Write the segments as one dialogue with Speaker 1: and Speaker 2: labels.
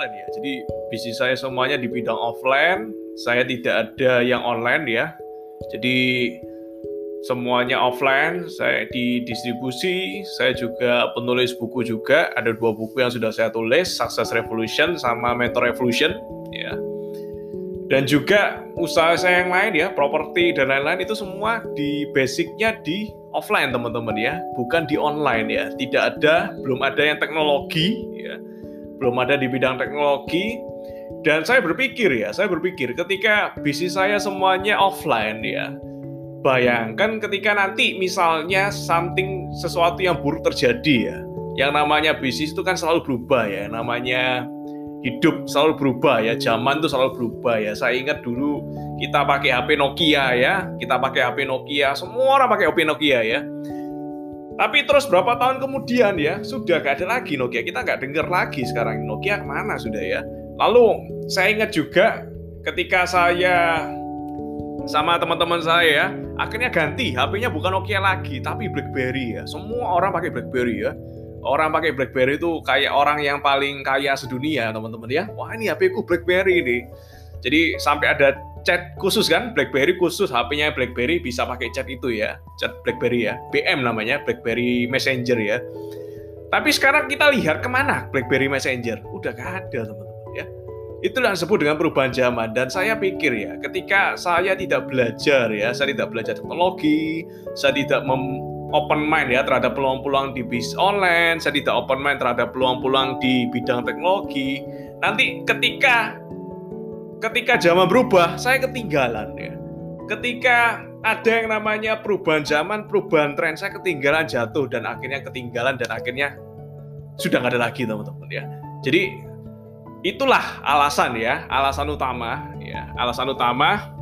Speaker 1: offline ya. Jadi bisnis saya semuanya di bidang offline. Saya tidak ada yang online ya. Jadi semuanya offline. Saya di distribusi. Saya juga penulis buku juga. Ada dua buku yang sudah saya tulis, Success Revolution sama Mentor Revolution ya. Dan juga usaha saya yang lain ya, properti dan lain-lain itu semua di basicnya di offline teman-teman ya, bukan di online ya. Tidak ada, belum ada yang teknologi ya, belum ada di bidang teknologi. Dan saya berpikir ya, saya berpikir ketika bisnis saya semuanya offline ya, bayangkan ketika nanti misalnya something sesuatu yang buruk terjadi ya, yang namanya bisnis itu kan selalu berubah ya, namanya hidup selalu berubah ya, zaman tuh selalu berubah ya. Saya ingat dulu kita pakai HP Nokia ya, kita pakai HP Nokia, semua orang pakai HP Nokia ya. Tapi terus berapa tahun kemudian ya, sudah gak ada lagi Nokia, kita nggak dengar lagi sekarang Nokia ke mana sudah ya. Lalu saya ingat juga ketika saya sama teman-teman saya ya, akhirnya ganti HP-nya bukan Nokia lagi, tapi BlackBerry ya. Semua orang pakai BlackBerry ya orang pakai BlackBerry itu kayak orang yang paling kaya sedunia teman-teman ya wah ini HP ku BlackBerry ini jadi sampai ada chat khusus kan BlackBerry khusus HP-nya BlackBerry bisa pakai chat itu ya chat BlackBerry ya BM namanya BlackBerry Messenger ya. Tapi sekarang kita lihat ke mana BlackBerry Messenger? Udah gak ada teman-teman ya. Itulah disebut dengan perubahan zaman. Dan saya pikir ya ketika saya tidak belajar ya saya tidak belajar teknologi saya tidak mem open mind ya terhadap peluang-peluang di bisnis online, saya tidak open mind terhadap peluang-peluang di bidang teknologi. Nanti ketika ketika zaman berubah, saya ketinggalan ya. Ketika ada yang namanya perubahan zaman, perubahan tren, saya ketinggalan jatuh dan akhirnya ketinggalan dan akhirnya sudah nggak ada lagi teman-teman ya. Jadi itulah alasan ya, alasan utama ya, alasan utama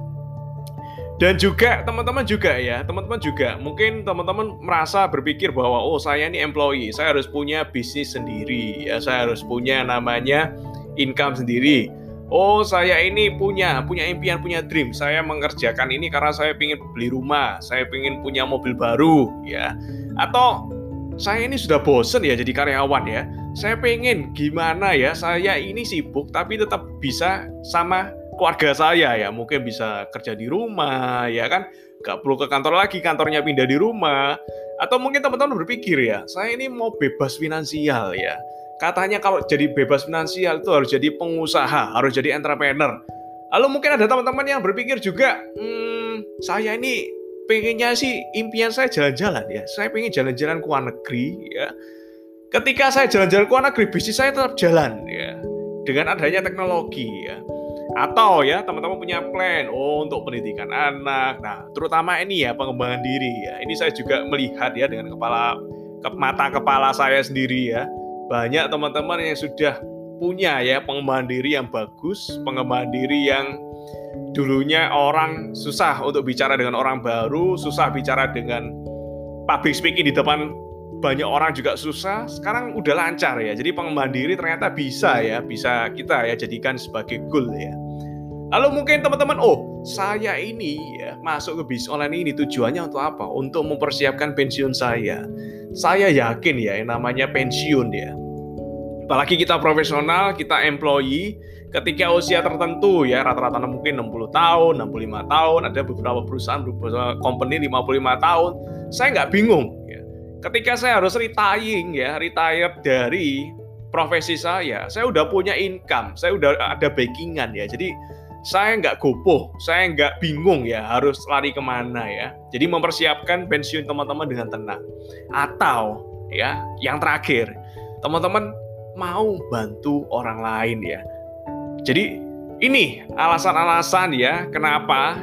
Speaker 1: dan juga teman-teman juga ya, teman-teman juga mungkin teman-teman merasa berpikir bahwa oh saya ini employee, saya harus punya bisnis sendiri, ya saya harus punya namanya income sendiri. Oh saya ini punya punya impian, punya dream. Saya mengerjakan ini karena saya ingin beli rumah, saya ingin punya mobil baru, ya. Atau saya ini sudah bosen ya jadi karyawan ya. Saya pengen gimana ya, saya ini sibuk tapi tetap bisa sama keluarga saya ya mungkin bisa kerja di rumah ya kan nggak perlu ke kantor lagi kantornya pindah di rumah atau mungkin teman-teman berpikir ya saya ini mau bebas finansial ya katanya kalau jadi bebas finansial itu harus jadi pengusaha harus jadi entrepreneur lalu mungkin ada teman-teman yang berpikir juga hmm, saya ini pengennya sih impian saya jalan-jalan ya saya pengen jalan-jalan ke luar negeri ya ketika saya jalan-jalan ke luar negeri bisnis saya tetap jalan ya dengan adanya teknologi ya atau ya teman-teman punya plan oh untuk pendidikan anak. Nah, terutama ini ya pengembangan diri ya. Ini saya juga melihat ya dengan kepala ke mata kepala saya sendiri ya. Banyak teman-teman yang sudah punya ya pengembangan diri yang bagus, pengembangan diri yang dulunya orang susah untuk bicara dengan orang baru, susah bicara dengan public speaking di depan banyak orang juga susah, sekarang udah lancar ya. Jadi pengembangan diri ternyata bisa ya, bisa kita ya jadikan sebagai goal ya. Lalu mungkin teman-teman, oh saya ini ya masuk ke bisnis online ini tujuannya untuk apa? Untuk mempersiapkan pensiun saya. Saya yakin ya yang namanya pensiun ya. Apalagi kita profesional, kita employee, ketika usia tertentu ya rata-rata mungkin 60 tahun, 65 tahun, ada beberapa perusahaan, beberapa company 55 tahun. Saya nggak bingung ketika saya harus retiring ya, retire dari profesi saya, saya udah punya income, saya udah ada backingan ya. Jadi saya nggak gopoh, saya nggak bingung ya harus lari ke mana ya. Jadi mempersiapkan pensiun teman-teman dengan tenang. Atau ya yang terakhir, teman-teman mau bantu orang lain ya. Jadi ini alasan-alasan ya kenapa